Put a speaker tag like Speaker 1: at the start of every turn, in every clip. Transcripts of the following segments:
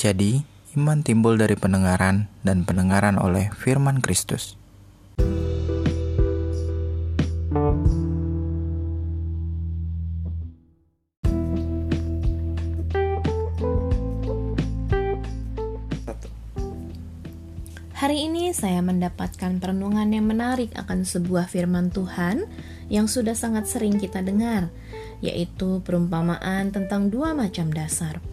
Speaker 1: Jadi, iman timbul dari pendengaran dan pendengaran oleh firman Kristus.
Speaker 2: Hari ini saya mendapatkan perenungan yang menarik akan sebuah firman Tuhan yang sudah sangat sering kita dengar, yaitu perumpamaan tentang dua macam dasar.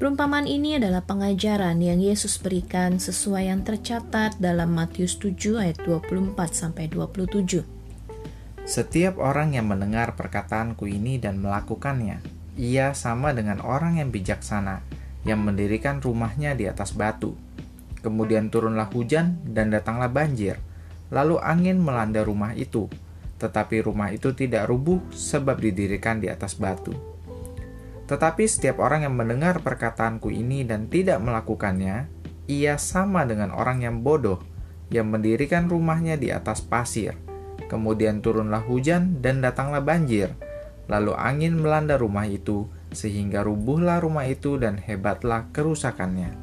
Speaker 2: Perumpamaan ini adalah pengajaran yang Yesus berikan sesuai yang tercatat dalam Matius 7 ayat 24 sampai 27.
Speaker 1: Setiap orang yang mendengar perkataanku ini dan melakukannya, ia sama dengan orang yang bijaksana yang mendirikan rumahnya di atas batu Kemudian turunlah hujan dan datanglah banjir. Lalu angin melanda rumah itu, tetapi rumah itu tidak rubuh sebab didirikan di atas batu. Tetapi setiap orang yang mendengar perkataanku ini dan tidak melakukannya, ia sama dengan orang yang bodoh yang mendirikan rumahnya di atas pasir. Kemudian turunlah hujan dan datanglah banjir. Lalu angin melanda rumah itu, sehingga rubuhlah rumah itu dan hebatlah kerusakannya.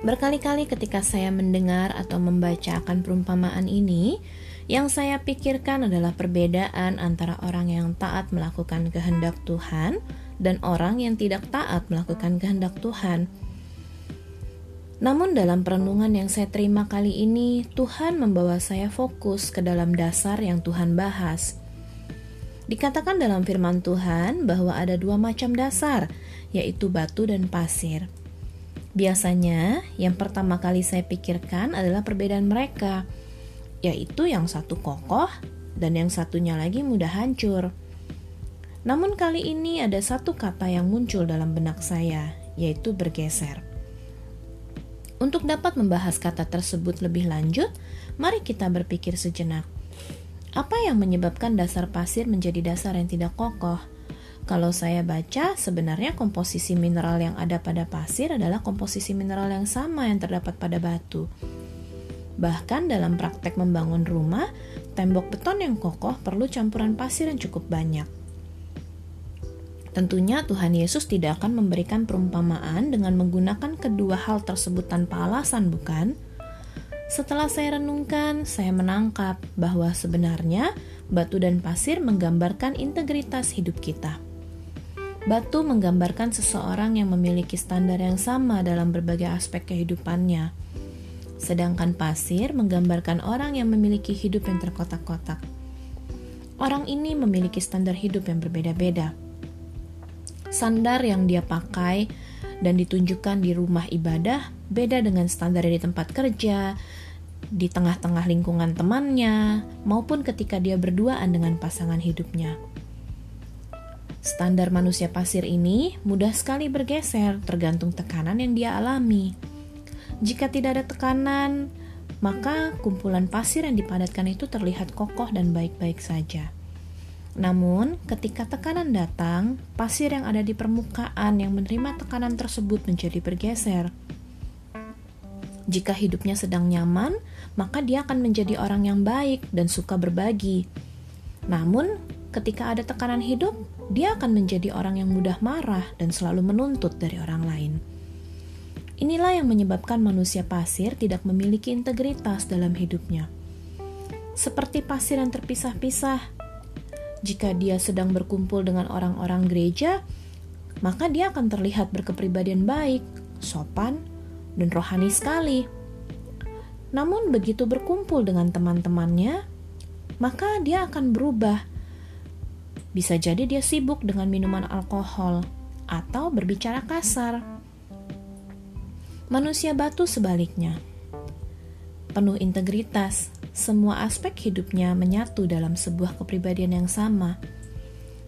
Speaker 2: Berkali-kali ketika saya mendengar atau membaca akan perumpamaan ini, yang saya pikirkan adalah perbedaan antara orang yang taat melakukan kehendak Tuhan dan orang yang tidak taat melakukan kehendak Tuhan. Namun dalam perenungan yang saya terima kali ini, Tuhan membawa saya fokus ke dalam dasar yang Tuhan bahas. Dikatakan dalam firman Tuhan bahwa ada dua macam dasar, yaitu batu dan pasir. Biasanya, yang pertama kali saya pikirkan adalah perbedaan mereka, yaitu yang satu kokoh dan yang satunya lagi mudah hancur. Namun, kali ini ada satu kata yang muncul dalam benak saya, yaitu bergeser. Untuk dapat membahas kata tersebut lebih lanjut, mari kita berpikir sejenak. Apa yang menyebabkan dasar pasir menjadi dasar yang tidak kokoh? Kalau saya baca, sebenarnya komposisi mineral yang ada pada pasir adalah komposisi mineral yang sama yang terdapat pada batu. Bahkan dalam praktek membangun rumah, tembok beton yang kokoh perlu campuran pasir yang cukup banyak. Tentunya Tuhan Yesus tidak akan memberikan perumpamaan dengan menggunakan kedua hal tersebut tanpa alasan, bukan? Setelah saya renungkan, saya menangkap bahwa sebenarnya batu dan pasir menggambarkan integritas hidup kita. Batu menggambarkan seseorang yang memiliki standar yang sama dalam berbagai aspek kehidupannya. Sedangkan pasir menggambarkan orang yang memiliki hidup yang terkotak-kotak. Orang ini memiliki standar hidup yang berbeda-beda. Standar yang dia pakai dan ditunjukkan di rumah ibadah beda dengan standar di tempat kerja, di tengah-tengah lingkungan temannya, maupun ketika dia berduaan dengan pasangan hidupnya. Standar manusia pasir ini mudah sekali bergeser tergantung tekanan yang dia alami. Jika tidak ada tekanan, maka kumpulan pasir yang dipadatkan itu terlihat kokoh dan baik-baik saja. Namun, ketika tekanan datang, pasir yang ada di permukaan yang menerima tekanan tersebut menjadi bergeser. Jika hidupnya sedang nyaman, maka dia akan menjadi orang yang baik dan suka berbagi. Namun, ketika ada tekanan hidup, dia akan menjadi orang yang mudah marah dan selalu menuntut dari orang lain. Inilah yang menyebabkan manusia pasir tidak memiliki integritas dalam hidupnya. Seperti pasir yang terpisah-pisah, jika dia sedang berkumpul dengan orang-orang gereja, maka dia akan terlihat berkepribadian baik, sopan, dan rohani sekali. Namun, begitu berkumpul dengan teman-temannya, maka dia akan berubah bisa jadi dia sibuk dengan minuman alkohol atau berbicara kasar. Manusia batu sebaliknya. Penuh integritas, semua aspek hidupnya menyatu dalam sebuah kepribadian yang sama.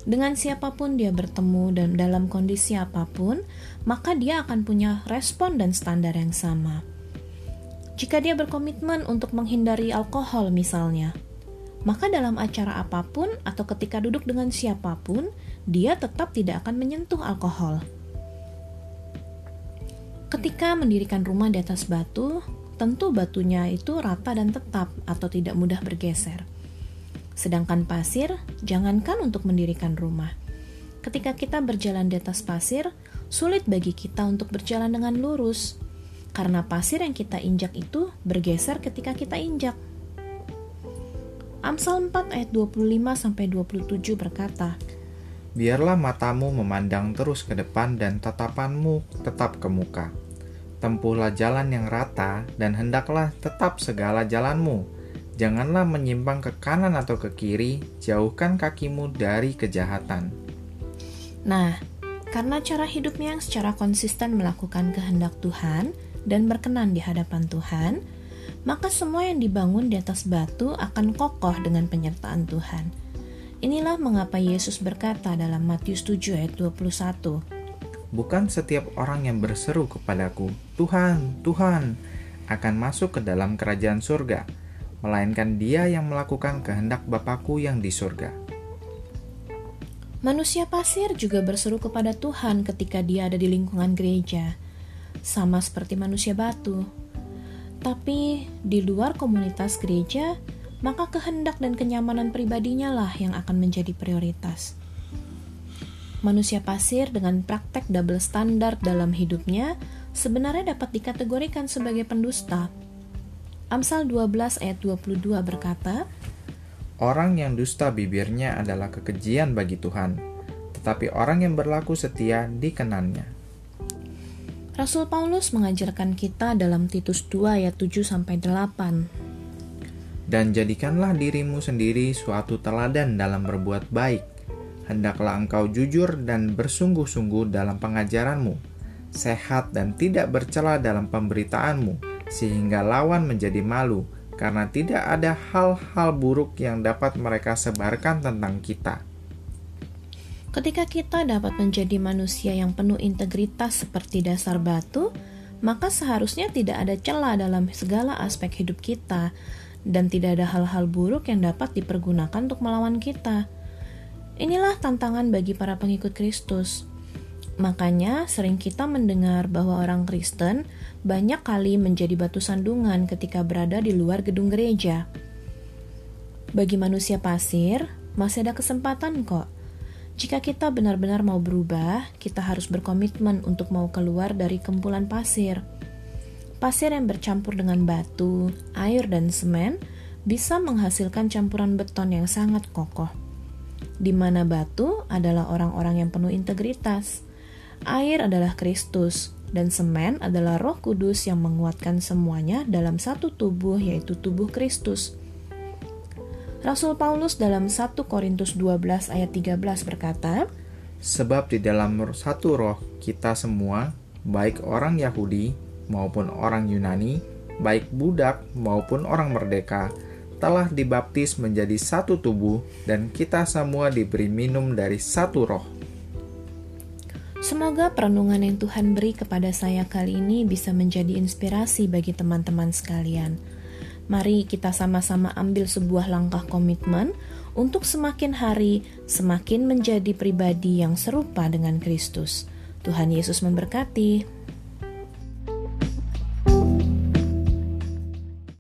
Speaker 2: Dengan siapa pun dia bertemu dan dalam kondisi apa pun, maka dia akan punya respon dan standar yang sama. Jika dia berkomitmen untuk menghindari alkohol misalnya, maka dalam acara apa pun atau ketika duduk dengan siapa pun, dia tetap tidak akan menyentuh alkohol. Ketika mendirikan rumah di atas batu, tentu batunya itu rata dan tetap atau tidak mudah bergeser. Sedangkan pasir, jangankan untuk mendirikan rumah. Ketika kita berjalan di atas pasir, sulit bagi kita untuk berjalan dengan lurus karena pasir yang kita injak itu bergeser ketika kita injak. Amsal 4 ayat 25 sampai 27 berkata,
Speaker 1: Biarlah matamu memandang terus ke depan dan tatapanmu tetap ke muka. Tempuhlah jalan yang rata dan hendaklah tetap segala jalanmu. Janganlah menyimpang ke kanan atau ke kiri, jauhkan kakimu dari kejahatan.
Speaker 2: Nah, karena cara hidupnya yang secara konsisten melakukan kehendak Tuhan, dan berkenan di hadapan Tuhan, maka semua yang dibangun di atas batu akan kokoh dengan penyertaan Tuhan. Inilah mengapa Yesus berkata dalam Matius 7 ayat 21.
Speaker 1: Bukan setiap orang yang berseru kepadaku, Tuhan, Tuhan, akan masuk ke dalam kerajaan surga, melainkan dia yang melakukan kehendak Bapakku yang di surga.
Speaker 2: Manusia pasir juga berseru kepada Tuhan ketika dia ada di lingkungan gereja sama seperti manusia batu. Tapi di luar komunitas gereja, maka kehendak dan kenyamanan pribadinya lah yang akan menjadi prioritas. Manusia pasir dengan praktek double standar dalam hidupnya sebenarnya dapat dikategorikan sebagai pendusta. Amsal 12 ayat 22 berkata,
Speaker 1: Orang yang dusta bibirnya adalah kekejian bagi Tuhan, tetapi orang yang berlaku setia dikenannya.
Speaker 2: Rasul Paulus mengajarkan kita dalam Titus 2 ayat 7 sampai 8.
Speaker 1: Dan jadikanlah dirimu sendiri suatu teladan dalam berbuat baik. Hendaklah engkau jujur dan bersungguh-sungguh dalam pengajaranmu, sehat dan tidak bercela dalam pemberitaanmu, sehingga lawan menjadi malu, karena tidak ada hal-hal buruk yang dapat mereka sebarkan tentang kita
Speaker 2: Ketika kita dapat menjadi manusia yang penuh integritas seperti dasar batu, maka seharusnya tidak ada celah dalam segala aspek hidup kita, dan tidak ada hal-hal buruk yang dapat dipergunakan untuk melawan kita. Inilah tantangan bagi para pengikut Kristus. Makanya, sering kita mendengar bahwa orang Kristen banyak kali menjadi batu sandungan ketika berada di luar gedung gereja. Bagi manusia pasir, masih ada kesempatan kok jika kita benar-benar mau berubah, kita harus berkomitmen untuk mau keluar dari kempulan pasir. Pasir yang bercampur dengan batu, air, dan semen bisa menghasilkan campuran beton yang sangat kokoh. Di mana batu adalah orang-orang yang penuh integritas, air adalah Kristus, dan semen adalah Roh Kudus yang menguatkan semuanya dalam satu tubuh, yaitu tubuh Kristus. Rasul Paulus dalam 1 Korintus 12 ayat 13 berkata,
Speaker 1: Sebab di dalam satu roh kita semua, baik orang Yahudi maupun orang Yunani, baik budak maupun orang merdeka, telah dibaptis menjadi satu tubuh dan kita semua diberi minum dari satu roh.
Speaker 2: Semoga perenungan yang Tuhan beri kepada saya kali ini bisa menjadi inspirasi bagi teman-teman sekalian. Mari kita sama-sama ambil sebuah langkah komitmen untuk semakin hari semakin menjadi pribadi yang serupa dengan Kristus. Tuhan Yesus memberkati.